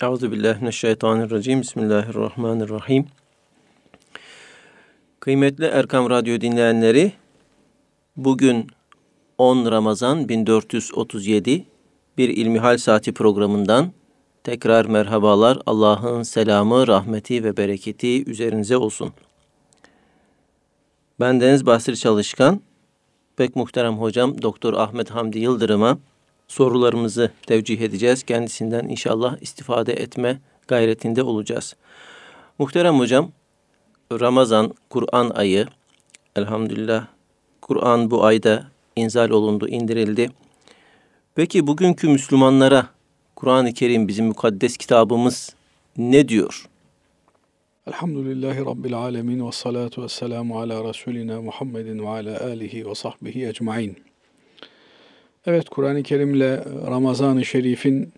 Euzu billahi mineşşeytanirracim. Bismillahirrahmanirrahim. Kıymetli Erkam Radyo dinleyenleri, bugün 10 Ramazan 1437 bir İlmihal Saati programından tekrar merhabalar. Allah'ın selamı, rahmeti ve bereketi üzerinize olsun. Ben Deniz Basri Çalışkan, pek muhterem hocam Doktor Ahmet Hamdi Yıldırım'a sorularımızı tevcih edeceğiz. Kendisinden inşallah istifade etme gayretinde olacağız. Muhterem hocam, Ramazan, Kur'an ayı, elhamdülillah Kur'an bu ayda inzal olundu, indirildi. Peki bugünkü Müslümanlara Kur'an-ı Kerim bizim mukaddes kitabımız ne diyor? Elhamdülillahi Rabbil alemin ve salatu ve selamu ala Resulina Muhammedin ve ala alihi ve sahbihi ecmain. Evet Kur'an-ı Kerim ile Ramazan-ı Şerif'in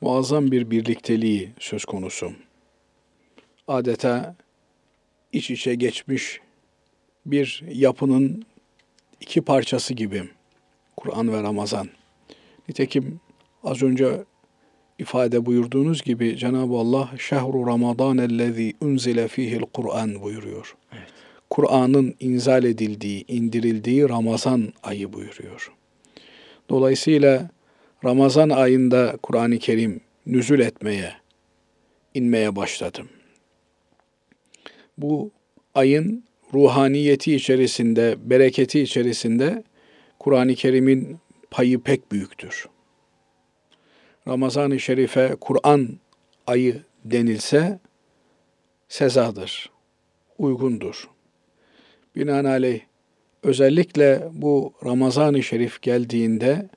muazzam bir birlikteliği söz konusu. Adeta iç içe geçmiş bir yapının iki parçası gibi Kur'an ve Ramazan. Nitekim az önce ifade buyurduğunuz gibi Cenab-ı Allah şehru Ramazan ellezî unzile fihil Kur'an buyuruyor. Evet. Kur'an'ın inzal edildiği, indirildiği Ramazan ayı buyuruyor. Dolayısıyla Ramazan ayında Kur'an-ı Kerim nüzul etmeye, inmeye başladım. Bu ayın ruhaniyeti içerisinde, bereketi içerisinde Kur'an-ı Kerim'in payı pek büyüktür. Ramazan-ı Şerif'e Kur'an ayı denilse sezadır, uygundur. Binaenaleyh özellikle bu Ramazan-ı Şerif geldiğinde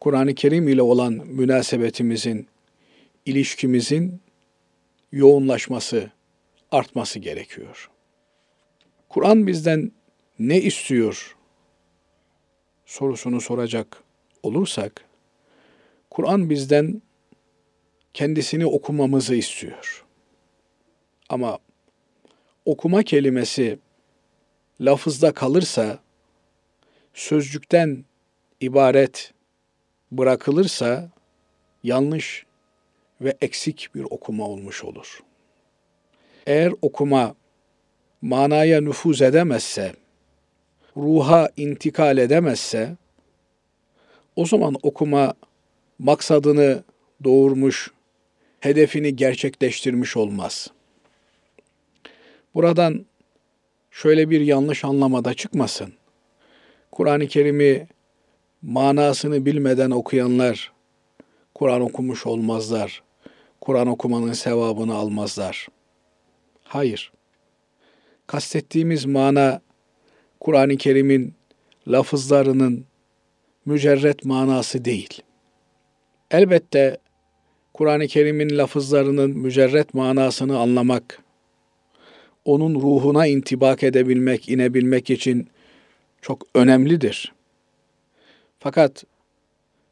Kur'an-ı Kerim ile olan münasebetimizin, ilişkimizin yoğunlaşması, artması gerekiyor. Kur'an bizden ne istiyor sorusunu soracak olursak, Kur'an bizden kendisini okumamızı istiyor. Ama okuma kelimesi lafızda kalırsa, sözcükten ibaret bırakılırsa yanlış ve eksik bir okuma olmuş olur. Eğer okuma manaya nüfuz edemezse, ruha intikal edemezse, o zaman okuma maksadını doğurmuş, hedefini gerçekleştirmiş olmaz. Buradan şöyle bir yanlış anlamada çıkmasın. Kur'an-ı Kerim'i manasını bilmeden okuyanlar Kur'an okumuş olmazlar. Kur'an okumanın sevabını almazlar. Hayır. Kastettiğimiz mana Kur'an-ı Kerim'in lafızlarının mücerret manası değil. Elbette Kur'an-ı Kerim'in lafızlarının mücerret manasını anlamak, onun ruhuna intibak edebilmek, inebilmek için çok önemlidir. Fakat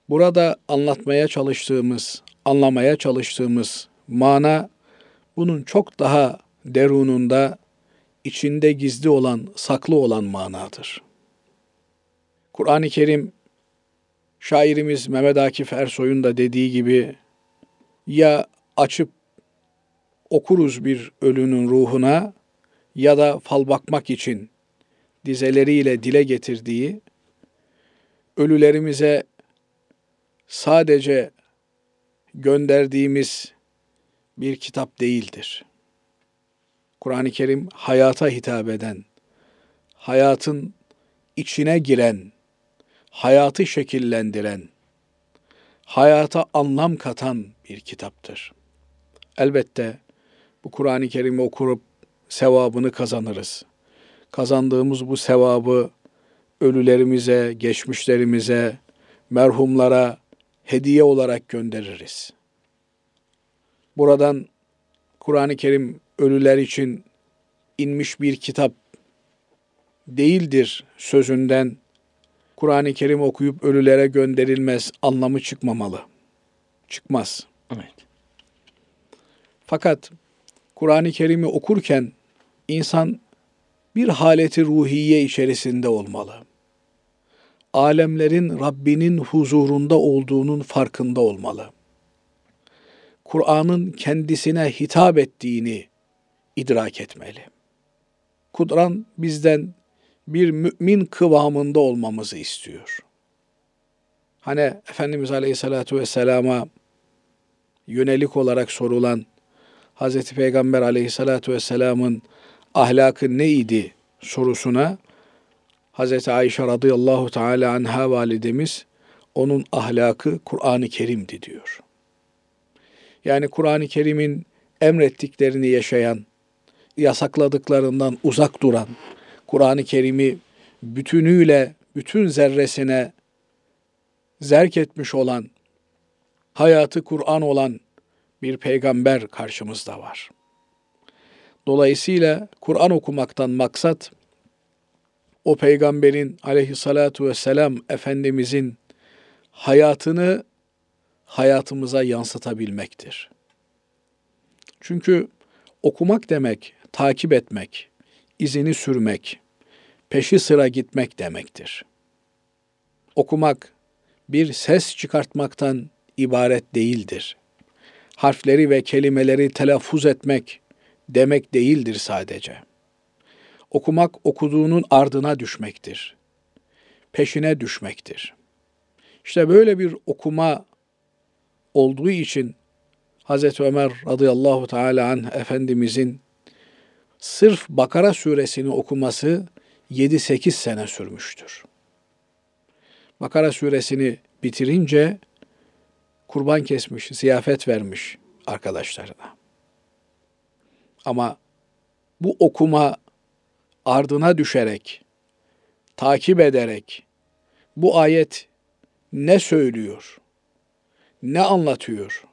burada anlatmaya çalıştığımız, anlamaya çalıştığımız mana bunun çok daha derununda, içinde gizli olan, saklı olan manadır. Kur'an-ı Kerim şairimiz Mehmet Akif Ersoy'un da dediği gibi ya açıp okuruz bir ölünün ruhuna ya da fal bakmak için dizeleriyle dile getirdiği ölülerimize sadece gönderdiğimiz bir kitap değildir. Kur'an-ı Kerim hayata hitap eden, hayatın içine giren, hayatı şekillendiren, hayata anlam katan bir kitaptır. Elbette bu Kur'an-ı Kerim'i okurup sevabını kazanırız. Kazandığımız bu sevabı ölülerimize, geçmişlerimize, merhumlara hediye olarak göndeririz. Buradan Kur'an-ı Kerim ölüler için inmiş bir kitap değildir sözünden Kur'an-ı Kerim okuyup ölülere gönderilmez anlamı çıkmamalı. Çıkmaz. Evet. Fakat Kur'an-ı Kerim'i okurken insan bir haleti ruhiye içerisinde olmalı. Alemlerin Rabbinin huzurunda olduğunun farkında olmalı. Kur'an'ın kendisine hitap ettiğini idrak etmeli. Kur'an bizden bir mümin kıvamında olmamızı istiyor. Hani Efendimiz Aleyhisselatü Vesselam'a yönelik olarak sorulan Hz. Peygamber Aleyhisselatü Vesselam'ın ahlakı neydi sorusuna Hz. Ayşe radıyallahu teala anha validemiz onun ahlakı Kur'an-ı Kerim'di diyor. Yani Kur'an-ı Kerim'in emrettiklerini yaşayan, yasakladıklarından uzak duran, Kur'an-ı Kerim'i bütünüyle, bütün zerresine zerk etmiş olan, hayatı Kur'an olan bir peygamber karşımızda var. Dolayısıyla Kur'an okumaktan maksat, o peygamberin aleyhissalatu vesselam Efendimizin hayatını hayatımıza yansıtabilmektir. Çünkü okumak demek, takip etmek, izini sürmek, peşi sıra gitmek demektir. Okumak bir ses çıkartmaktan ibaret değildir. Harfleri ve kelimeleri telaffuz etmek demek değildir sadece. Okumak okuduğunun ardına düşmektir. Peşine düşmektir. İşte böyle bir okuma olduğu için Hz. Ömer radıyallahu teala anh Efendimizin sırf Bakara suresini okuması 7-8 sene sürmüştür. Bakara suresini bitirince kurban kesmiş, ziyafet vermiş arkadaşlarına. Ama bu okuma ardına düşerek, takip ederek bu ayet ne söylüyor? Ne anlatıyor?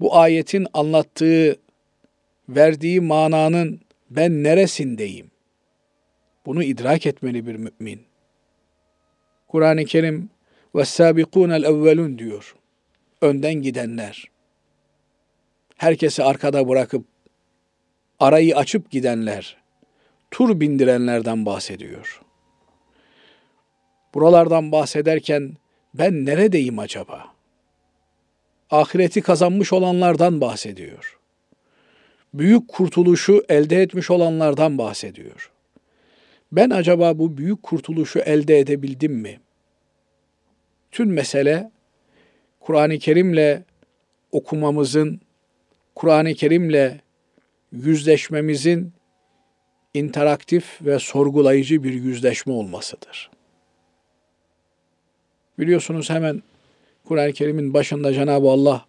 Bu ayetin anlattığı, verdiği mananın ben neresindeyim? Bunu idrak etmeli bir mümin. Kur'an-ı Kerim el evvelun diyor. Önden gidenler. Herkesi arkada bırakıp arayı açıp gidenler, tur bindirenlerden bahsediyor. Buralardan bahsederken ben neredeyim acaba? Ahireti kazanmış olanlardan bahsediyor. Büyük kurtuluşu elde etmiş olanlardan bahsediyor. Ben acaba bu büyük kurtuluşu elde edebildim mi? Tüm mesele Kur'an-ı Kerim'le okumamızın, Kur'an-ı Kerim'le yüzleşmemizin interaktif ve sorgulayıcı bir yüzleşme olmasıdır. Biliyorsunuz hemen Kur'an-ı Kerim'in başında Cenab-ı Allah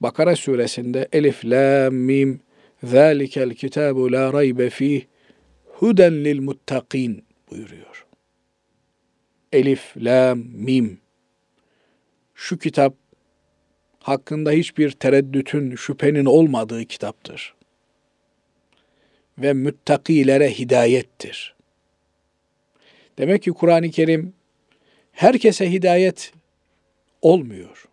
Bakara suresinde Elif, La, Mim, Zalikel kitabu la raybe fih huden lil muttakin buyuruyor. Elif, La, Mim. Şu kitap hakkında hiçbir tereddütün, şüphenin olmadığı kitaptır. Ve müttakilere hidayettir. Demek ki Kur'an-ı Kerim herkese hidayet olmuyor.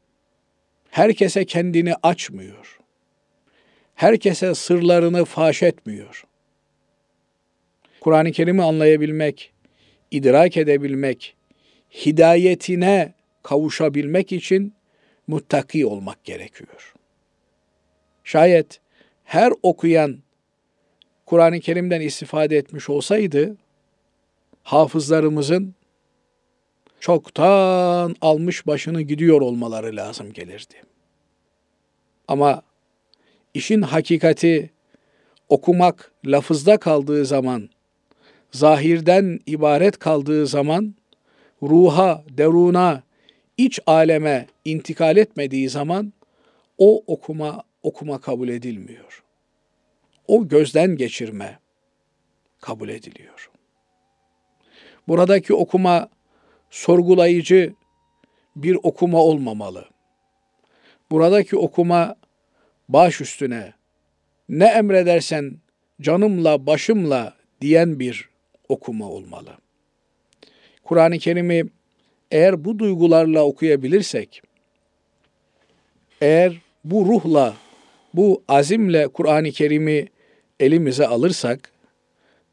Herkese kendini açmıyor. Herkese sırlarını faş etmiyor. Kur'an-ı Kerim'i anlayabilmek, idrak edebilmek, hidayetine kavuşabilmek için muttaki olmak gerekiyor. Şayet her okuyan Kur'an-ı Kerim'den istifade etmiş olsaydı, hafızlarımızın çoktan almış başını gidiyor olmaları lazım gelirdi. Ama işin hakikati okumak lafızda kaldığı zaman, zahirden ibaret kaldığı zaman, ruha, deruna, iç aleme intikal etmediği zaman o okuma okuma kabul edilmiyor. O gözden geçirme kabul ediliyor. Buradaki okuma sorgulayıcı bir okuma olmamalı. Buradaki okuma baş üstüne ne emredersen canımla başımla diyen bir okuma olmalı. Kur'an-ı Kerim'i eğer bu duygularla okuyabilirsek, eğer bu ruhla, bu azimle Kur'an-ı Kerim'i elimize alırsak,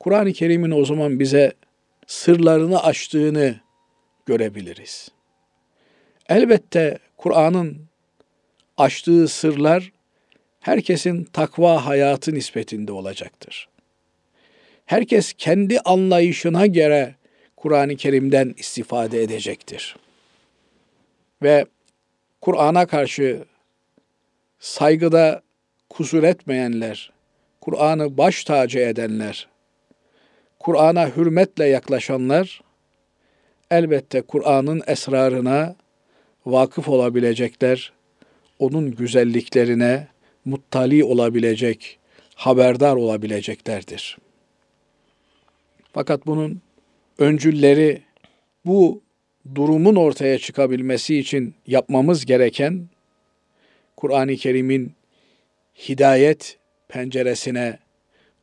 Kur'an-ı Kerim'in o zaman bize sırlarını açtığını görebiliriz. Elbette Kur'an'ın açtığı sırlar herkesin takva hayatı nispetinde olacaktır. Herkes kendi anlayışına göre Kur'an-ı Kerim'den istifade edecektir. Ve Kur'an'a karşı saygıda kusur etmeyenler, Kur'an'ı baş tacı edenler, Kur'an'a hürmetle yaklaşanlar elbette Kur'an'ın esrarına vakıf olabilecekler, onun güzelliklerine muttali olabilecek, haberdar olabileceklerdir. Fakat bunun öncülleri bu durumun ortaya çıkabilmesi için yapmamız gereken Kur'an-ı Kerim'in hidayet penceresine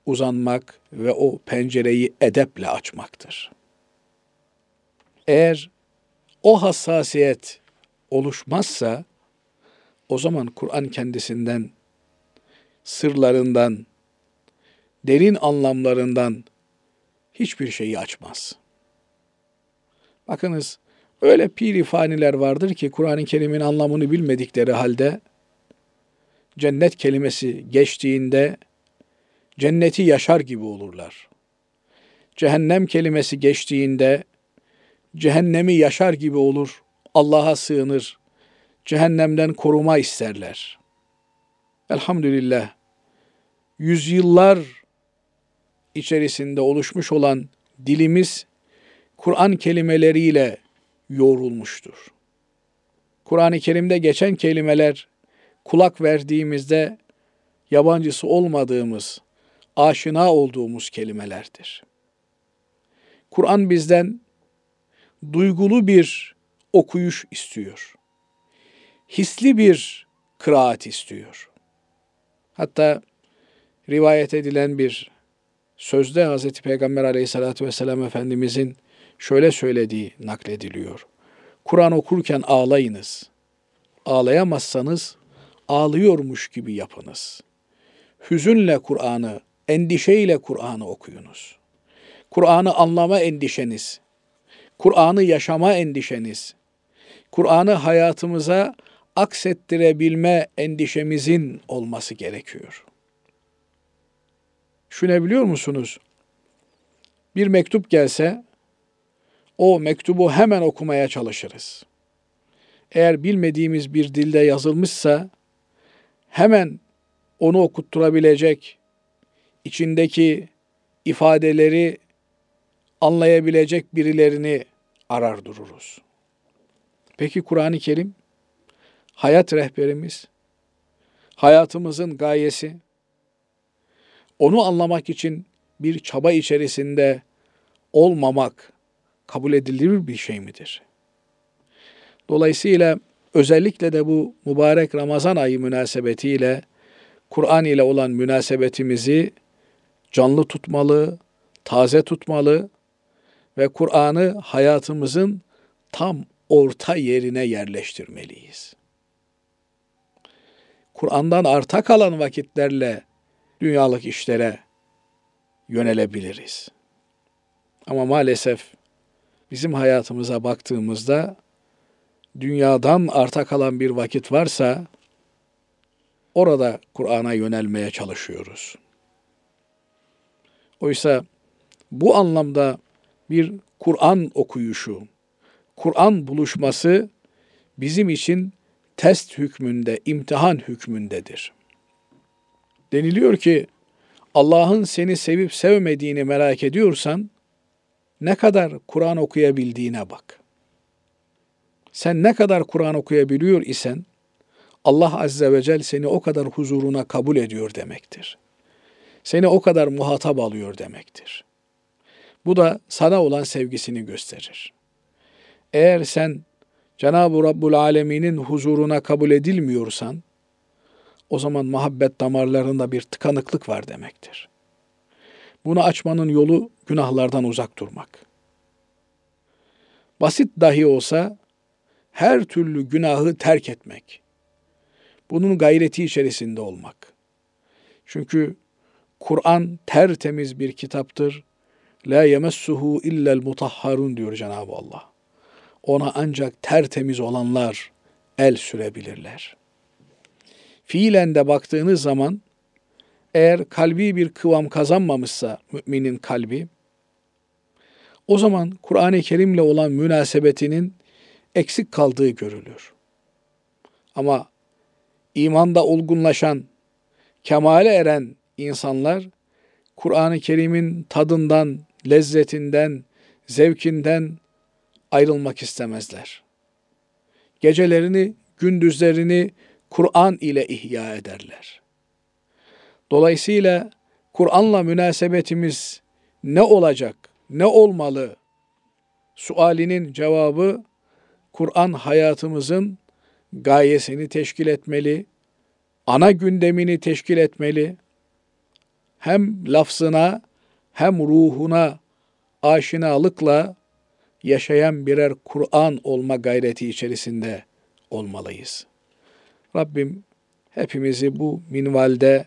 uzanmak ve o pencereyi edeple açmaktır. Eğer o hassasiyet oluşmazsa o zaman Kur'an kendisinden sırlarından, derin anlamlarından hiçbir şeyi açmaz. Bakınız öyle pirifaniler vardır ki Kur'an-ı Kerim'in anlamını bilmedikleri halde cennet kelimesi geçtiğinde cenneti yaşar gibi olurlar. Cehennem kelimesi geçtiğinde cehennemi yaşar gibi olur. Allah'a sığınır. Cehennemden koruma isterler. Elhamdülillah yüzyıllar içerisinde oluşmuş olan dilimiz Kur'an kelimeleriyle yoğrulmuştur. Kur'an-ı Kerim'de geçen kelimeler kulak verdiğimizde yabancısı olmadığımız, aşina olduğumuz kelimelerdir. Kur'an bizden duygulu bir okuyuş istiyor. Hisli bir kıraat istiyor. Hatta rivayet edilen bir sözde Hz. Peygamber aleyhissalatü vesselam Efendimizin şöyle söylediği naklediliyor. Kur'an okurken ağlayınız. Ağlayamazsanız ağlıyormuş gibi yapınız. Hüzünle Kur'an'ı, endişeyle Kur'an'ı okuyunuz. Kur'an'ı anlama endişeniz, Kur'an'ı yaşama endişeniz, Kur'an'ı hayatımıza aksettirebilme endişemizin olması gerekiyor. Şunu biliyor musunuz? Bir mektup gelse o mektubu hemen okumaya çalışırız. Eğer bilmediğimiz bir dilde yazılmışsa hemen onu okutturabilecek, içindeki ifadeleri anlayabilecek birilerini arar dururuz. Peki Kur'an-ı Kerim hayat rehberimiz, hayatımızın gayesi, onu anlamak için bir çaba içerisinde olmamak kabul edilir bir şey midir? Dolayısıyla özellikle de bu mübarek Ramazan ayı münasebetiyle Kur'an ile olan münasebetimizi canlı tutmalı, taze tutmalı ve Kur'an'ı hayatımızın tam orta yerine yerleştirmeliyiz. Kur'an'dan arta kalan vakitlerle dünyalık işlere yönelebiliriz. Ama maalesef bizim hayatımıza baktığımızda dünyadan arta kalan bir vakit varsa orada Kur'an'a yönelmeye çalışıyoruz. Oysa bu anlamda bir Kur'an okuyuşu, Kur'an buluşması bizim için test hükmünde, imtihan hükmündedir. Deniliyor ki Allah'ın seni sevip sevmediğini merak ediyorsan ne kadar Kur'an okuyabildiğine bak. Sen ne kadar Kur'an okuyabiliyor isen Allah Azze ve Celle seni o kadar huzuruna kabul ediyor demektir. Seni o kadar muhatap alıyor demektir. Bu da sana olan sevgisini gösterir. Eğer sen Cenab-ı Rabbul Alemin'in huzuruna kabul edilmiyorsan, o zaman muhabbet damarlarında bir tıkanıklık var demektir. Bunu açmanın yolu günahlardan uzak durmak. Basit dahi olsa her türlü günahı terk etmek. Bunun gayreti içerisinde olmak. Çünkü Kur'an tertemiz bir kitaptır. La yemessuhu illel mutahharun diyor Cenab-ı Allah. Ona ancak tertemiz olanlar el sürebilirler. fiilen de baktığınız zaman eğer kalbi bir kıvam kazanmamışsa müminin kalbi o zaman Kur'an-ı Kerim'le olan münasebetinin eksik kaldığı görülür. Ama imanda olgunlaşan, kemale eren insanlar Kur'an-ı Kerim'in tadından, lezzetinden, zevkinden ayrılmak istemezler. Gecelerini, gündüzlerini Kur'an ile ihya ederler. Dolayısıyla Kur'an'la münasebetimiz ne olacak, ne olmalı? Sualinin cevabı Kur'an hayatımızın gayesini teşkil etmeli, ana gündemini teşkil etmeli. Hem lafzına hem ruhuna aşinalıkla yaşayan birer Kur'an olma gayreti içerisinde olmalıyız. Rabbim hepimizi bu minvalde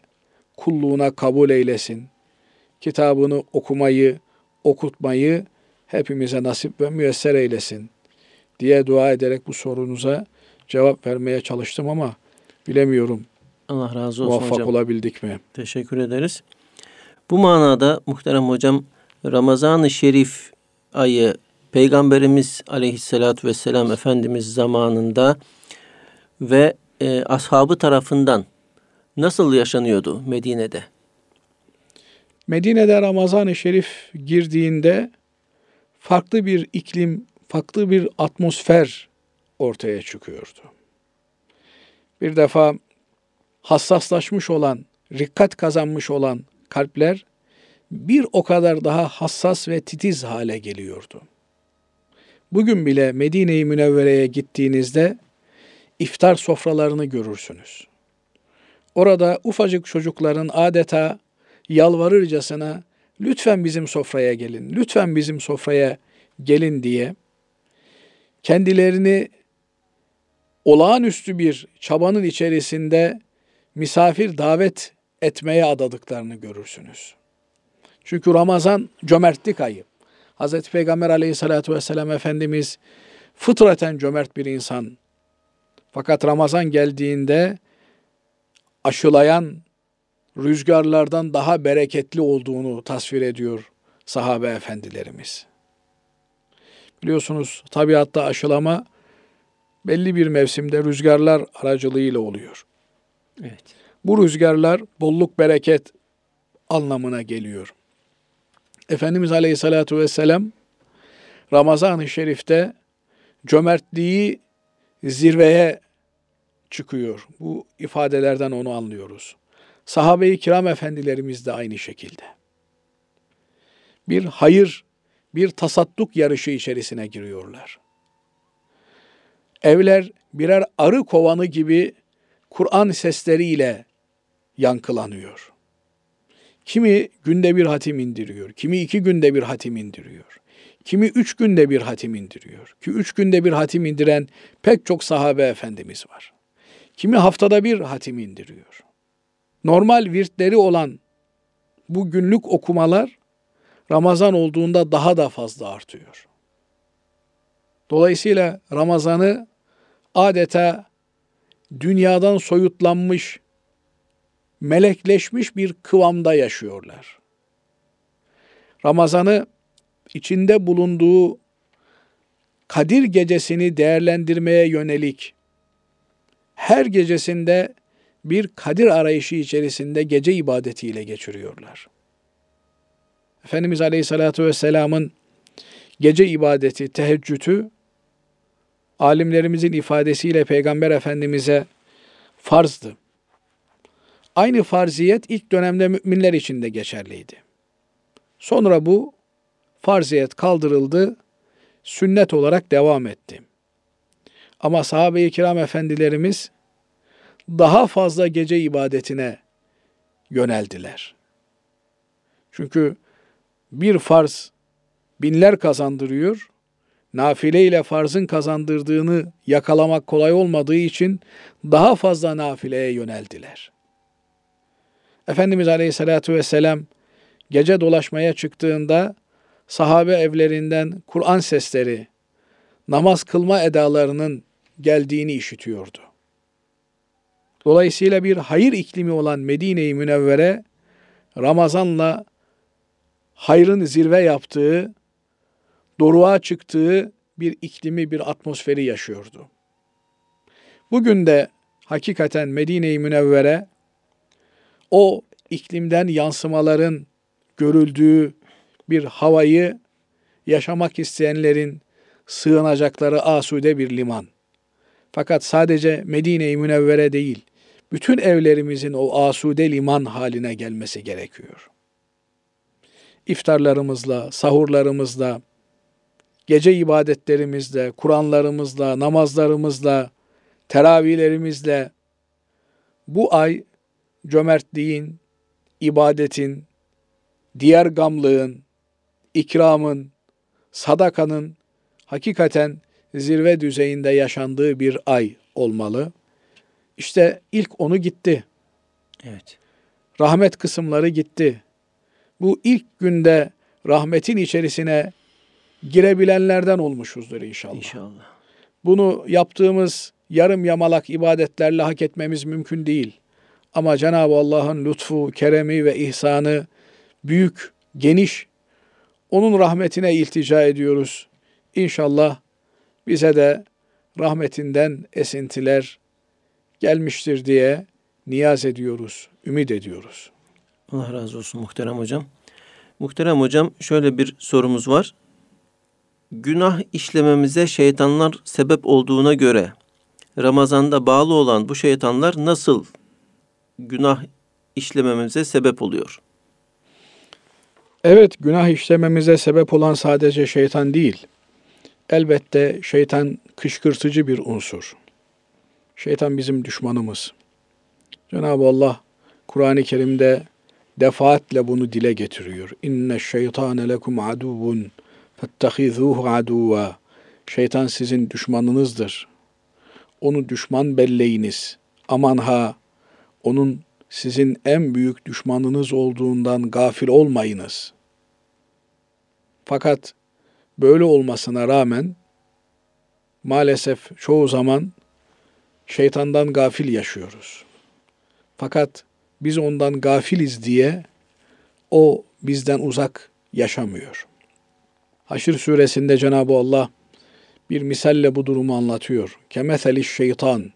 kulluğuna kabul eylesin. Kitabını okumayı, okutmayı hepimize nasip ve müyesser eylesin diye dua ederek bu sorunuza cevap vermeye çalıştım ama bilemiyorum. Allah razı olsun Muvaffak hocam. olabildik mi? Teşekkür ederiz. Bu manada muhterem hocam Ramazan-ı Şerif ayı Peygamberimiz aleyhissalatü vesselam Efendimiz zamanında ve e, ashabı tarafından nasıl yaşanıyordu Medine'de? Medine'de Ramazan-ı Şerif girdiğinde farklı bir iklim, farklı bir atmosfer ortaya çıkıyordu. Bir defa hassaslaşmış olan, rikkat kazanmış olan kalpler bir o kadar daha hassas ve titiz hale geliyordu. Bugün bile Medine-i Münevvere'ye gittiğinizde iftar sofralarını görürsünüz. Orada ufacık çocukların adeta yalvarırcasına lütfen bizim sofraya gelin, lütfen bizim sofraya gelin diye kendilerini olağanüstü bir çabanın içerisinde misafir davet etmeye adadıklarını görürsünüz. Çünkü Ramazan cömertlik ayı. Hazreti Peygamber aleyhissalatü vesselam Efendimiz fıtraten cömert bir insan. Fakat Ramazan geldiğinde aşılayan rüzgarlardan daha bereketli olduğunu tasvir ediyor sahabe efendilerimiz. Biliyorsunuz tabiatta aşılama belli bir mevsimde rüzgarlar aracılığıyla oluyor. Evet. Bu rüzgarlar bolluk bereket anlamına geliyor. Efendimiz Aleyhisselatü Vesselam Ramazan-ı Şerif'te cömertliği zirveye çıkıyor. Bu ifadelerden onu anlıyoruz. Sahabe-i kiram efendilerimiz de aynı şekilde. Bir hayır, bir tasadduk yarışı içerisine giriyorlar. Evler birer arı kovanı gibi Kur'an sesleriyle yankılanıyor. Kimi günde bir hatim indiriyor, kimi iki günde bir hatim indiriyor. Kimi üç günde bir hatim indiriyor. Ki üç günde bir hatim indiren pek çok sahabe efendimiz var. Kimi haftada bir hatim indiriyor. Normal virtleri olan bu günlük okumalar Ramazan olduğunda daha da fazla artıyor. Dolayısıyla Ramazan'ı adeta dünyadan soyutlanmış, melekleşmiş bir kıvamda yaşıyorlar. Ramazan'ı içinde bulunduğu Kadir gecesini değerlendirmeye yönelik her gecesinde bir kadir arayışı içerisinde gece ibadetiyle geçiriyorlar. Efendimiz Aleyhisselatü Vesselam'ın gece ibadeti, teheccüdü alimlerimizin ifadesiyle Peygamber Efendimiz'e farzdı. Aynı farziyet ilk dönemde müminler için de geçerliydi. Sonra bu farziyet kaldırıldı, sünnet olarak devam etti. Ama sahabe-i kiram efendilerimiz daha fazla gece ibadetine yöneldiler. Çünkü bir farz binler kazandırıyor, nafile ile farzın kazandırdığını yakalamak kolay olmadığı için daha fazla nafileye yöneldiler. Efendimiz Aleyhisselatü Vesselam gece dolaşmaya çıktığında sahabe evlerinden Kur'an sesleri, namaz kılma edalarının geldiğini işitiyordu. Dolayısıyla bir hayır iklimi olan Medine-i Münevvere Ramazan'la hayrın zirve yaptığı, doruğa çıktığı bir iklimi, bir atmosferi yaşıyordu. Bugün de hakikaten Medine-i Münevvere o iklimden yansımaların görüldüğü bir havayı yaşamak isteyenlerin sığınacakları asude bir liman. Fakat sadece Medine-i Münevvere değil, bütün evlerimizin o asude liman haline gelmesi gerekiyor. İftarlarımızla, sahurlarımızla, gece ibadetlerimizle, Kur'anlarımızla, namazlarımızla, teravihlerimizle bu ay cömertliğin, ibadetin, diğer gamlığın, ikramın, sadakanın hakikaten zirve düzeyinde yaşandığı bir ay olmalı. İşte ilk onu gitti. Evet. Rahmet kısımları gitti. Bu ilk günde rahmetin içerisine girebilenlerden olmuşuzdur inşallah. İnşallah. Bunu yaptığımız yarım yamalak ibadetlerle hak etmemiz mümkün değil. Ama Cenab-ı Allah'ın lütfu, keremi ve ihsanı büyük, geniş. Onun rahmetine iltica ediyoruz. İnşallah bize de rahmetinden esintiler gelmiştir diye niyaz ediyoruz, ümit ediyoruz. Allah razı olsun muhterem hocam. Muhterem hocam şöyle bir sorumuz var. Günah işlememize şeytanlar sebep olduğuna göre Ramazan'da bağlı olan bu şeytanlar nasıl günah işlememize sebep oluyor? Evet, günah işlememize sebep olan sadece şeytan değil. Elbette şeytan kışkırtıcı bir unsur. Şeytan bizim düşmanımız. Cenab-ı Allah Kur'an-ı Kerim'de defaatle bunu dile getiriyor. İnne şeytane lekum aduvun fettehizuhu aduva. Şeytan sizin düşmanınızdır. Onu düşman belleyiniz. Aman ha, onun sizin en büyük düşmanınız olduğundan gafil olmayınız. Fakat böyle olmasına rağmen maalesef çoğu zaman şeytandan gafil yaşıyoruz. Fakat biz ondan gafiliz diye o bizden uzak yaşamıyor. Haşr suresinde Cenab-ı Allah bir misalle bu durumu anlatıyor. Kemetheli şeytan.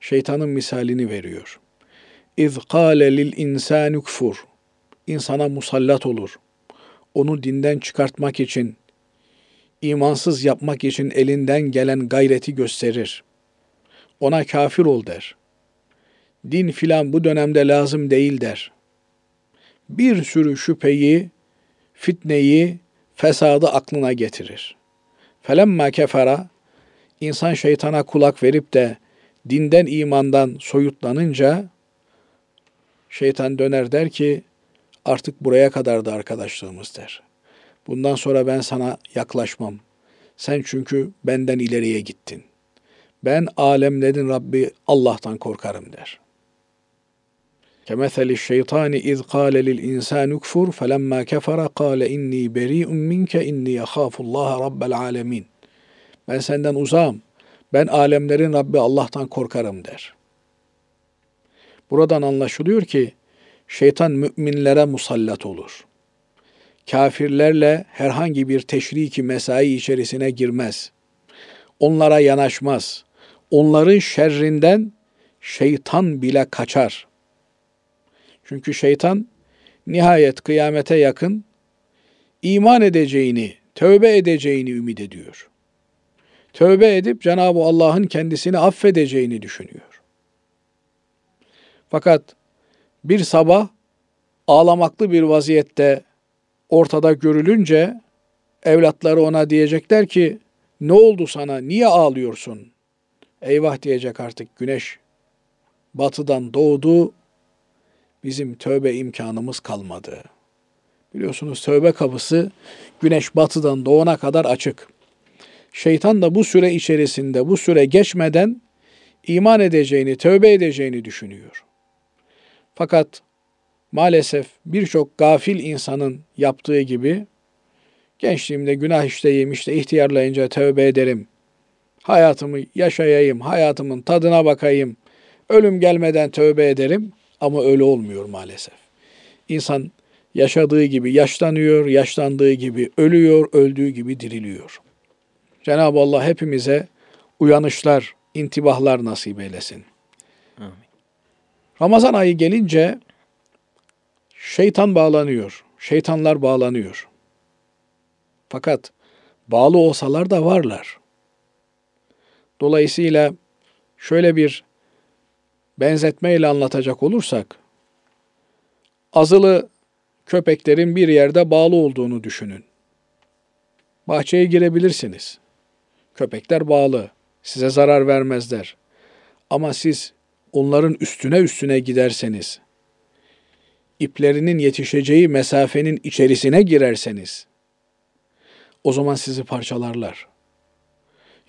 Şeytanın misalini veriyor. İz kâle lil insâni kfur. İnsana musallat olur. Onu dinden çıkartmak için, imansız yapmak için elinden gelen gayreti gösterir. Ona kafir ol der. Din filan bu dönemde lazım değil der. Bir sürü şüpheyi, fitneyi, fesadı aklına getirir. Felemma kefera, insan şeytana kulak verip de dinden imandan soyutlanınca şeytan döner der ki artık buraya kadar da arkadaşlığımız der. Bundan sonra ben sana yaklaşmam. Sen çünkü benden ileriye gittin. Ben alemlerin Rabbi Allah'tan korkarım der. Kemetheli şeytani iz kâle lil insâni kfur felemma kefere kâle inni beri'un minke inni yahâfullâhe rabbel alemin. Ben senden uzağım. Ben alemlerin Rabbi Allah'tan korkarım der. Buradan anlaşılıyor ki şeytan müminlere musallat olur. Kafirlerle herhangi bir teşriki mesai içerisine girmez. Onlara yanaşmaz. Onların şerrinden şeytan bile kaçar. Çünkü şeytan nihayet kıyamete yakın iman edeceğini, tövbe edeceğini ümit ediyor. Tövbe edip Cenab-ı Allah'ın kendisini affedeceğini düşünüyor. Fakat bir sabah ağlamaklı bir vaziyette ortada görülünce evlatları ona diyecekler ki ne oldu sana niye ağlıyorsun? Eyvah diyecek artık güneş batıdan doğdu bizim tövbe imkanımız kalmadı. Biliyorsunuz tövbe kapısı güneş batıdan doğana kadar açık. Şeytan da bu süre içerisinde bu süre geçmeden iman edeceğini, tövbe edeceğini düşünüyor. Fakat maalesef birçok gafil insanın yaptığı gibi gençliğimde günah işleyeyim işte ihtiyarlayınca tövbe ederim. Hayatımı yaşayayım, hayatımın tadına bakayım. ölüm gelmeden tövbe ederim ama öyle olmuyor maalesef. İnsan yaşadığı gibi yaşlanıyor, yaşlandığı gibi ölüyor, öldüğü gibi diriliyor. Cenab-ı Allah hepimize uyanışlar, intibahlar nasip eylesin. Amin. Ramazan ayı gelince şeytan bağlanıyor. Şeytanlar bağlanıyor. Fakat bağlı olsalar da varlar. Dolayısıyla şöyle bir benzetmeyle anlatacak olursak azılı köpeklerin bir yerde bağlı olduğunu düşünün. Bahçeye girebilirsiniz. Köpekler bağlı. Size zarar vermezler. Ama siz onların üstüne üstüne giderseniz, iplerinin yetişeceği mesafenin içerisine girerseniz, o zaman sizi parçalarlar.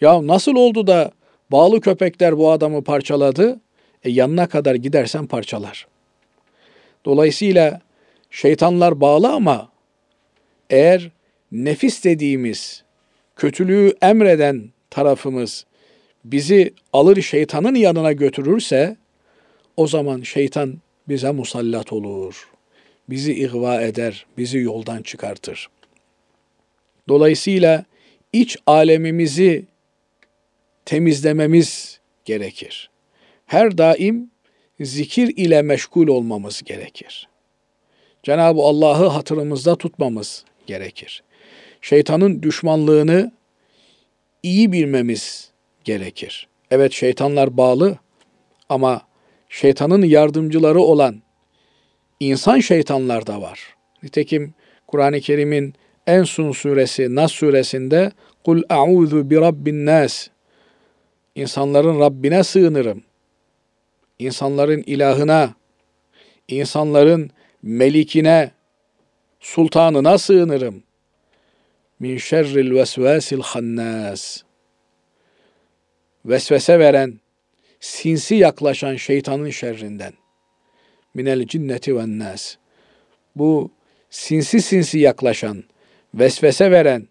Ya nasıl oldu da bağlı köpekler bu adamı parçaladı? E yanına kadar gidersen parçalar. Dolayısıyla şeytanlar bağlı ama eğer nefis dediğimiz kötülüğü emreden tarafımız bizi alır şeytanın yanına götürürse o zaman şeytan bize musallat olur. Bizi ihva eder, bizi yoldan çıkartır. Dolayısıyla iç alemimizi temizlememiz gerekir. Her daim zikir ile meşgul olmamız gerekir. Cenab-ı Allah'ı hatırımızda tutmamız gerekir. Şeytanın düşmanlığını iyi bilmemiz gerekir. Evet şeytanlar bağlı ama şeytanın yardımcıları olan insan şeytanlar da var. Nitekim Kur'an-ı Kerim'in en son suresi Nas suresinde Kul a'udhu bi rabbin nas İnsanların Rabbine sığınırım. İnsanların ilahına, insanların melikine, sultanına sığınırım. Min şerril vesvesil hannas vesvese veren, sinsi yaklaşan şeytanın şerrinden. Minel cinneti ve nas. Bu sinsi sinsi yaklaşan, vesvese veren,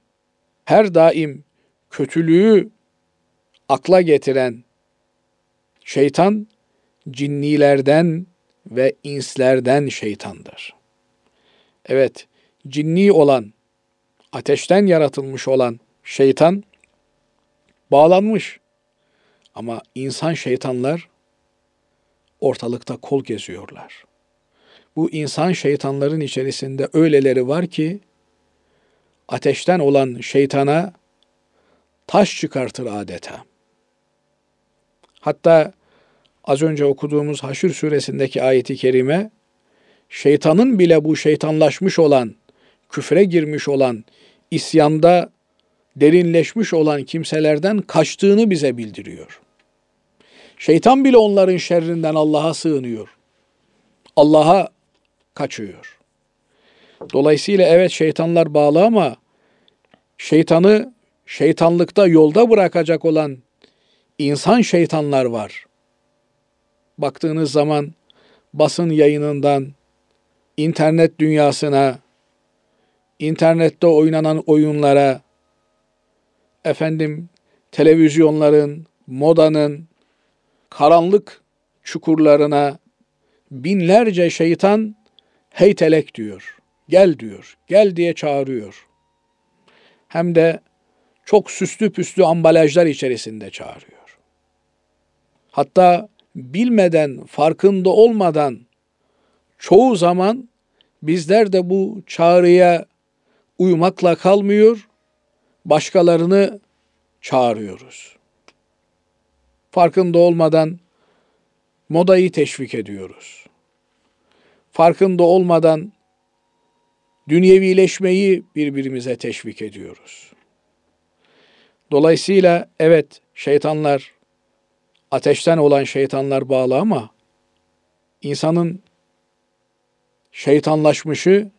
her daim kötülüğü akla getiren şeytan cinnilerden ve inslerden şeytandır. Evet, cinni olan, ateşten yaratılmış olan şeytan bağlanmış. Ama insan şeytanlar ortalıkta kol geziyorlar. Bu insan şeytanların içerisinde öyleleri var ki ateşten olan şeytana taş çıkartır adeta. Hatta az önce okuduğumuz Haşr suresindeki ayeti kerime şeytanın bile bu şeytanlaşmış olan, küfre girmiş olan, isyanda derinleşmiş olan kimselerden kaçtığını bize bildiriyor. Şeytan bile onların şerrinden Allah'a sığınıyor. Allah'a kaçıyor. Dolayısıyla evet şeytanlar bağlı ama şeytanı şeytanlıkta yolda bırakacak olan insan şeytanlar var. Baktığınız zaman basın yayınından internet dünyasına, internette oynanan oyunlara, efendim televizyonların, modanın, karanlık çukurlarına binlerce şeytan heytelek diyor. Gel diyor. Gel diye çağırıyor. Hem de çok süslü püslü ambalajlar içerisinde çağırıyor. Hatta bilmeden, farkında olmadan çoğu zaman bizler de bu çağrıya uymakla kalmıyor, başkalarını çağırıyoruz. Farkında olmadan modayı teşvik ediyoruz. Farkında olmadan dünyevileşmeyi birbirimize teşvik ediyoruz. Dolayısıyla evet şeytanlar ateşten olan şeytanlar bağlı ama insanın şeytanlaşmışı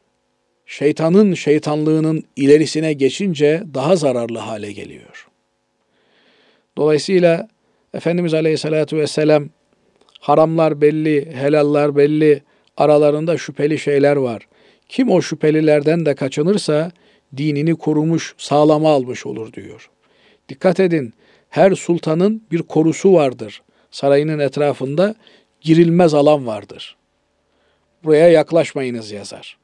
şeytanın şeytanlığının ilerisine geçince daha zararlı hale geliyor. Dolayısıyla Efendimiz Aleyhisselatü Vesselam haramlar belli, helallar belli, aralarında şüpheli şeyler var. Kim o şüphelilerden de kaçınırsa dinini korumuş, sağlama almış olur diyor. Dikkat edin, her sultanın bir korusu vardır. sarayının etrafında girilmez alan vardır. Buraya yaklaşmayınız yazar.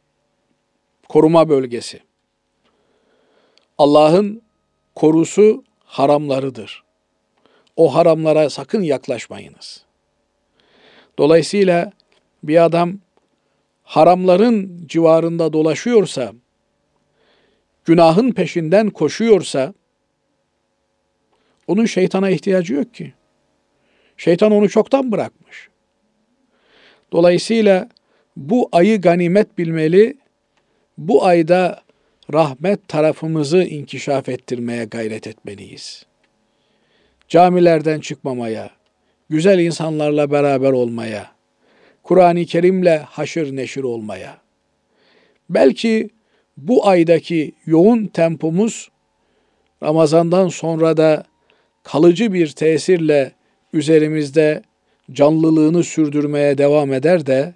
Koruma bölgesi. Allah'ın korusu haramlarıdır. O haramlara sakın yaklaşmayınız. Dolayısıyla bir adam haramların civarında dolaşıyorsa, günahın peşinden koşuyorsa, onun şeytana ihtiyacı yok ki. Şeytan onu çoktan bırakmış. Dolayısıyla bu ayı ganimet bilmeli, bu ayda rahmet tarafımızı inkişaf ettirmeye gayret etmeliyiz. Camilerden çıkmamaya, güzel insanlarla beraber olmaya, Kur'an-ı Kerim'le haşır neşir olmaya. Belki bu aydaki yoğun tempomuz Ramazan'dan sonra da kalıcı bir tesirle üzerimizde canlılığını sürdürmeye devam eder de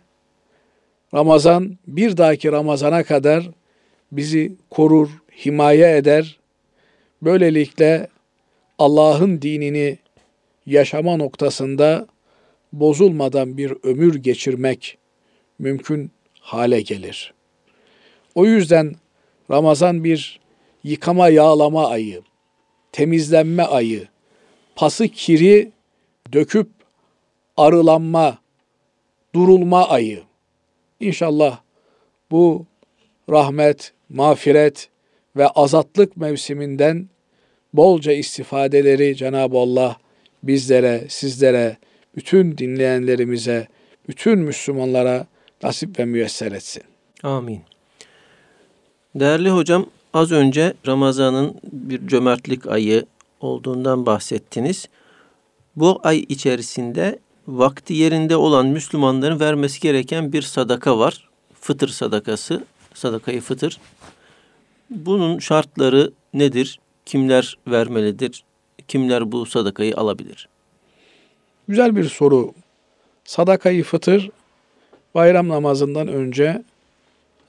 Ramazan bir dahaki Ramazana kadar bizi korur, himaye eder. Böylelikle Allah'ın dinini yaşama noktasında bozulmadan bir ömür geçirmek mümkün hale gelir. O yüzden Ramazan bir yıkama yağlama ayı, temizlenme ayı, pası kiri döküp arılanma, durulma ayı. İnşallah bu rahmet, mağfiret ve azatlık mevsiminden bolca istifadeleri Cenab-ı Allah bizlere, sizlere, bütün dinleyenlerimize, bütün Müslümanlara nasip ve müyesser etsin. Amin. Değerli hocam, az önce Ramazan'ın bir cömertlik ayı olduğundan bahsettiniz. Bu ay içerisinde vakti yerinde olan Müslümanların vermesi gereken bir sadaka var. Fıtır sadakası, sadakayı fıtır. Bunun şartları nedir? Kimler vermelidir? Kimler bu sadakayı alabilir? Güzel bir soru. Sadakayı fıtır bayram namazından önce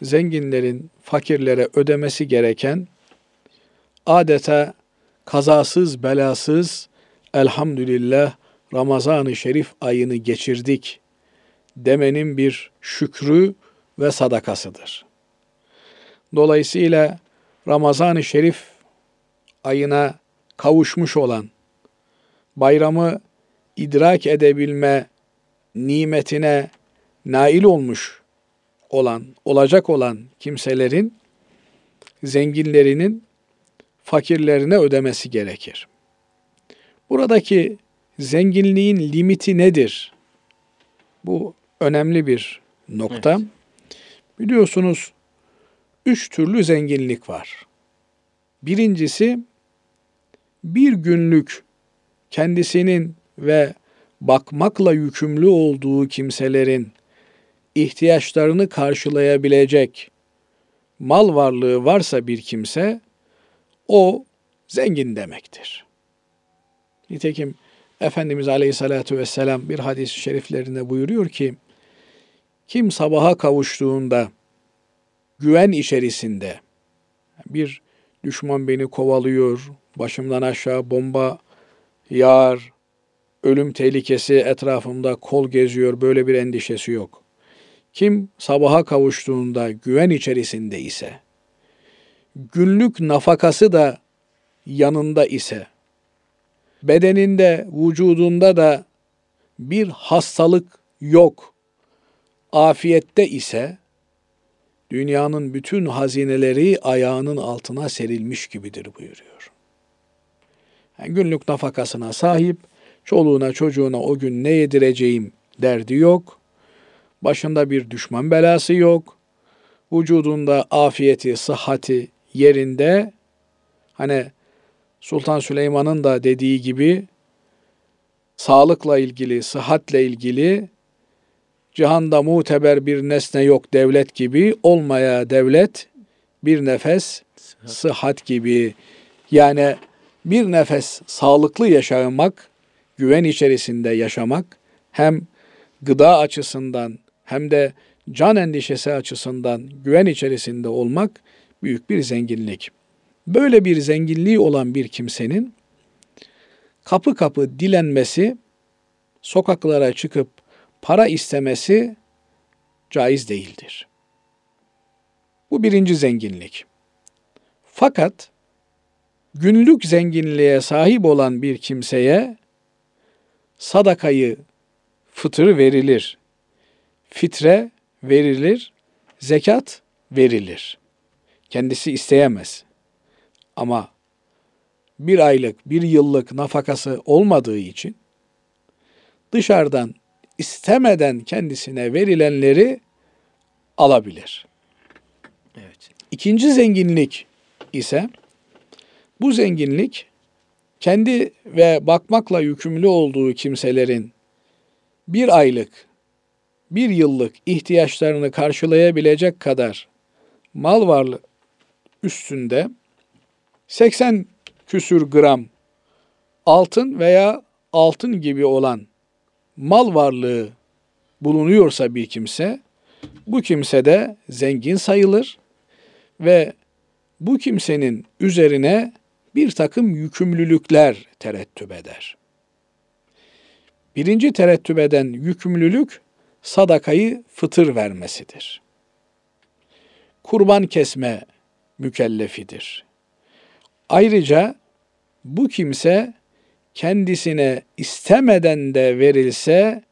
zenginlerin fakirlere ödemesi gereken adeta kazasız belasız elhamdülillah Ramazan-ı Şerif ayını geçirdik demenin bir şükrü ve sadakasıdır. Dolayısıyla Ramazan-ı Şerif ayına kavuşmuş olan, bayramı idrak edebilme nimetine nail olmuş olan, olacak olan kimselerin zenginlerinin fakirlerine ödemesi gerekir. Buradaki zenginliğin limiti nedir? Bu önemli bir nokta. Evet. Biliyorsunuz üç türlü zenginlik var. Birincisi bir günlük kendisinin ve bakmakla yükümlü olduğu kimselerin ihtiyaçlarını karşılayabilecek mal varlığı varsa bir kimse o zengin demektir. Nitekim Efendimiz Aleyhisselatü Vesselam bir hadis-i şeriflerinde buyuruyor ki kim sabaha kavuştuğunda güven içerisinde bir düşman beni kovalıyor, başımdan aşağı bomba yağar, ölüm tehlikesi etrafımda kol geziyor, böyle bir endişesi yok. Kim sabaha kavuştuğunda güven içerisinde ise, günlük nafakası da yanında ise, bedeninde, vücudunda da bir hastalık yok, afiyette ise, dünyanın bütün hazineleri ayağının altına serilmiş gibidir buyuruyor. Yani günlük nafakasına sahip, çoluğuna çocuğuna o gün ne yedireceğim derdi yok. Başında bir düşman belası yok. Vücudunda afiyeti, sıhhati yerinde. Hani Sultan Süleyman'ın da dediği gibi sağlıkla ilgili, sıhhatle ilgili cihanda muteber bir nesne yok devlet gibi olmaya devlet bir nefes sıhhat gibi yani bir nefes sağlıklı yaşamak, güven içerisinde yaşamak hem gıda açısından hem de can endişesi açısından güven içerisinde olmak büyük bir zenginlik. Böyle bir zenginliği olan bir kimsenin kapı kapı dilenmesi sokaklara çıkıp para istemesi caiz değildir. Bu birinci zenginlik. Fakat günlük zenginliğe sahip olan bir kimseye sadakayı fıtır verilir. Fitre verilir, zekat verilir. Kendisi isteyemez. Ama bir aylık, bir yıllık nafakası olmadığı için dışarıdan istemeden kendisine verilenleri alabilir. Evet. İkinci zenginlik ise bu zenginlik kendi ve bakmakla yükümlü olduğu kimselerin bir aylık, bir yıllık ihtiyaçlarını karşılayabilecek kadar mal varlığı üstünde 80 küsür gram altın veya altın gibi olan mal varlığı bulunuyorsa bir kimse, bu kimse de zengin sayılır ve bu kimsenin üzerine bir takım yükümlülükler terettüp eder. Birinci terettüp eden yükümlülük sadakayı fıtır vermesidir. Kurban kesme mükellefidir. Ayrıca bu kimse kendisine istemeden de verilse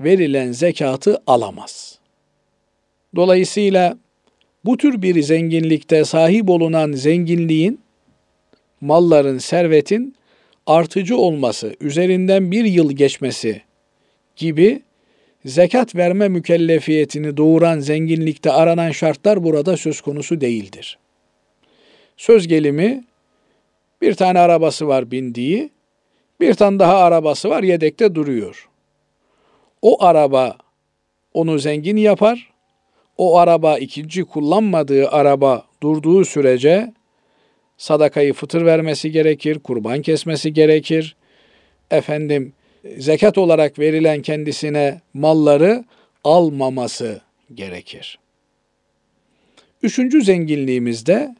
verilen zekatı alamaz. Dolayısıyla bu tür bir zenginlikte sahip olunan zenginliğin, malların, servetin artıcı olması, üzerinden bir yıl geçmesi gibi zekat verme mükellefiyetini doğuran zenginlikte aranan şartlar burada söz konusu değildir. Söz gelimi bir tane arabası var bindiği, bir tane daha arabası var yedekte duruyor. O araba onu zengin yapar. O araba ikinci kullanmadığı araba durduğu sürece sadakayı fıtır vermesi gerekir, kurban kesmesi gerekir. Efendim zekat olarak verilen kendisine malları almaması gerekir. Üçüncü zenginliğimizde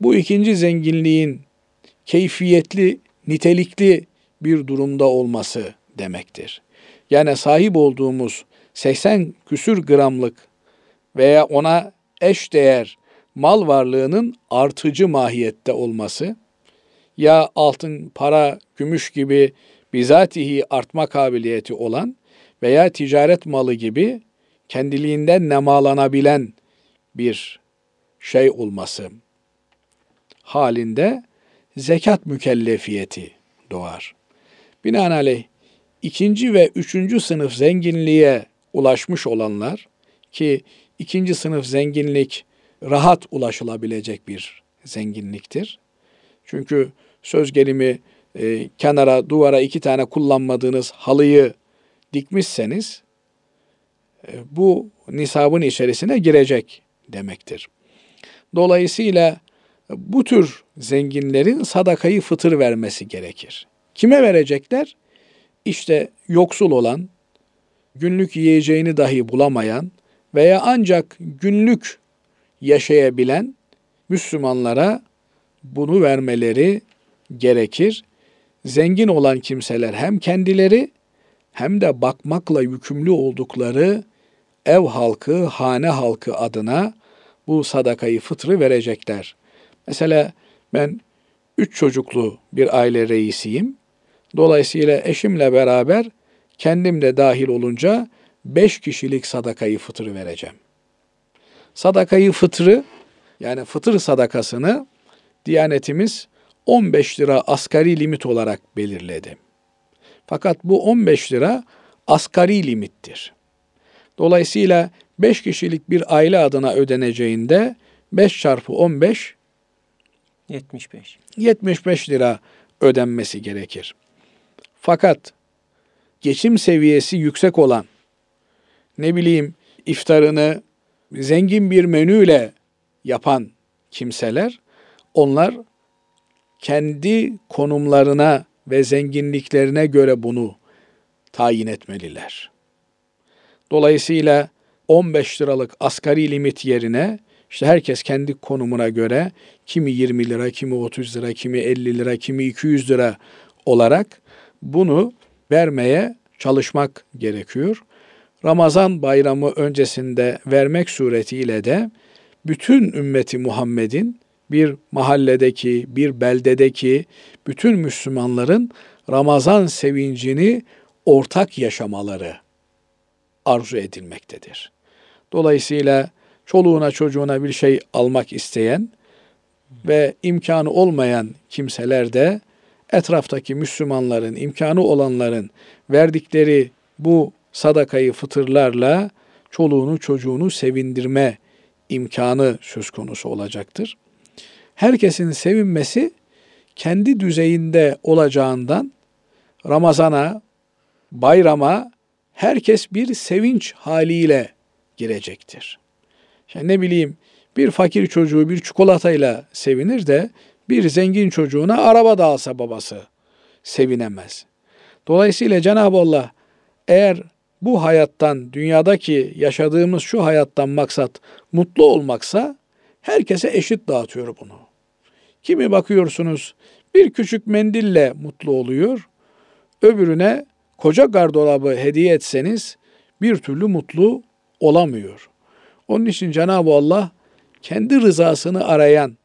bu ikinci zenginliğin keyfiyetli, nitelikli bir durumda olması demektir. Yani sahip olduğumuz 80 küsür gramlık veya ona eş değer mal varlığının artıcı mahiyette olması ya altın, para, gümüş gibi bizatihi artma kabiliyeti olan veya ticaret malı gibi kendiliğinden nemalanabilen bir şey olması halinde zekat mükellefiyeti doğar. Binaenaleyh ikinci ve üçüncü sınıf zenginliğe ulaşmış olanlar ki ikinci sınıf zenginlik rahat ulaşılabilecek bir zenginliktir. Çünkü söz gelimi e, kenara duvara iki tane kullanmadığınız halıyı dikmişseniz e, bu nisabın içerisine girecek demektir. Dolayısıyla bu tür zenginlerin sadakayı fıtır vermesi gerekir. Kime verecekler? İşte yoksul olan, günlük yiyeceğini dahi bulamayan veya ancak günlük yaşayabilen Müslümanlara bunu vermeleri gerekir. Zengin olan kimseler hem kendileri hem de bakmakla yükümlü oldukları ev halkı, hane halkı adına bu sadakayı fıtrı verecekler. Mesela ben üç çocuklu bir aile reisiyim. Dolayısıyla eşimle beraber kendim de dahil olunca beş kişilik sadakayı fıtır vereceğim. Sadakayı fıtrı yani fıtır sadakasını Diyanetimiz 15 lira asgari limit olarak belirledi. Fakat bu 15 lira asgari limittir. Dolayısıyla 5 kişilik bir aile adına ödeneceğinde 5 çarpı 15 75. 75 lira ödenmesi gerekir. Fakat geçim seviyesi yüksek olan ne bileyim iftarını zengin bir menüyle yapan kimseler onlar kendi konumlarına ve zenginliklerine göre bunu tayin etmeliler. Dolayısıyla 15 liralık asgari limit yerine işte herkes kendi konumuna göre kimi 20 lira, kimi 30 lira, kimi 50 lira, kimi 200 lira olarak bunu vermeye çalışmak gerekiyor. Ramazan bayramı öncesinde vermek suretiyle de bütün ümmeti Muhammed'in bir mahalledeki, bir beldedeki bütün Müslümanların Ramazan sevincini ortak yaşamaları arzu edilmektedir. Dolayısıyla çoluğuna çocuğuna bir şey almak isteyen ve imkanı olmayan kimseler de etraftaki Müslümanların, imkanı olanların verdikleri bu sadakayı fıtırlarla çoluğunu çocuğunu sevindirme imkanı söz konusu olacaktır. Herkesin sevinmesi kendi düzeyinde olacağından Ramazana, bayrama herkes bir sevinç haliyle girecektir. Yani ne bileyim bir fakir çocuğu bir çikolatayla sevinir de bir zengin çocuğuna araba da alsa babası sevinemez. Dolayısıyla Cenab-ı Allah eğer bu hayattan, dünyadaki yaşadığımız şu hayattan maksat mutlu olmaksa herkese eşit dağıtıyor bunu. Kimi bakıyorsunuz bir küçük mendille mutlu oluyor, öbürüne koca gardolabı hediye etseniz bir türlü mutlu olamıyor. Onun için Cenab-ı Allah kendi rızasını arayan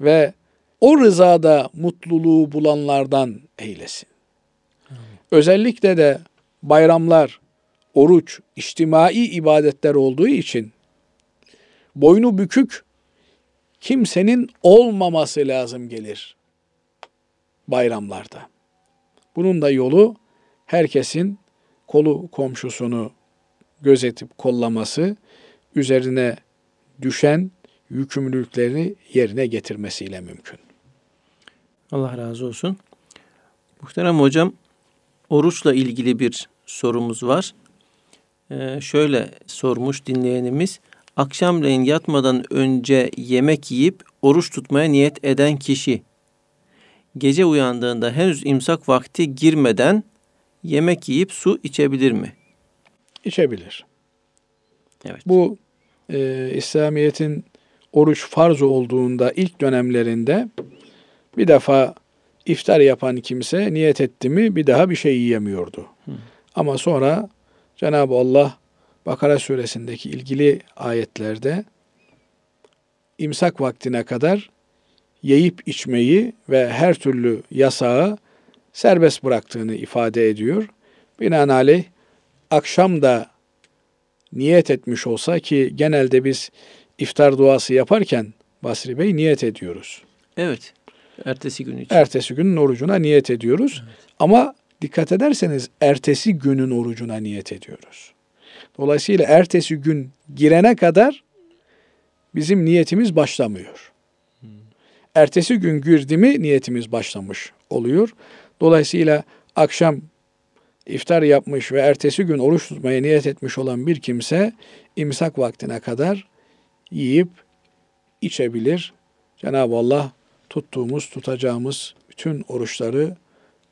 ve o rızada mutluluğu bulanlardan eylesin. Özellikle de bayramlar, oruç, içtimai ibadetler olduğu için boynu bükük kimsenin olmaması lazım gelir bayramlarda. Bunun da yolu herkesin kolu komşusunu gözetip kollaması, üzerine düşen yükümlülüklerini yerine getirmesiyle mümkün. Allah razı olsun. Muhterem hocam, oruçla ilgili bir sorumuz var. Ee, şöyle sormuş dinleyenimiz. Akşamleyin yatmadan önce yemek yiyip oruç tutmaya niyet eden kişi gece uyandığında henüz imsak vakti girmeden yemek yiyip su içebilir mi? İçebilir. Evet. Bu e, İslamiyet'in oruç farz olduğunda ilk dönemlerinde bir defa iftar yapan kimse niyet etti mi bir daha bir şey yiyemiyordu. Hı. Ama sonra Cenab-ı Allah Bakara suresindeki ilgili ayetlerde imsak vaktine kadar yiyip içmeyi ve her türlü yasağı serbest bıraktığını ifade ediyor. Binaenaleyh akşam da niyet etmiş olsa ki genelde biz iftar duası yaparken Basri Bey niyet ediyoruz. Evet. Ertesi gün için. Ertesi günün orucuna niyet ediyoruz. Ama dikkat ederseniz ertesi günün orucuna niyet ediyoruz. Dolayısıyla ertesi gün girene kadar bizim niyetimiz başlamıyor. Ertesi gün girdi mi niyetimiz başlamış oluyor. Dolayısıyla akşam iftar yapmış ve ertesi gün oruç tutmaya niyet etmiş olan bir kimse imsak vaktine kadar yiyip içebilir. Cenab-ı Allah tuttuğumuz, tutacağımız bütün oruçları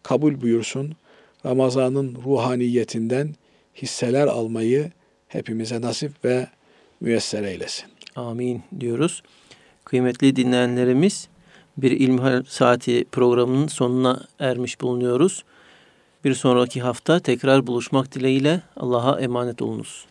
kabul buyursun. Ramazanın ruhaniyetinden hisseler almayı hepimize nasip ve müyesser eylesin. Amin diyoruz. Kıymetli dinleyenlerimiz bir İlmihal Saati programının sonuna ermiş bulunuyoruz. Bir sonraki hafta tekrar buluşmak dileğiyle Allah'a emanet olunuz.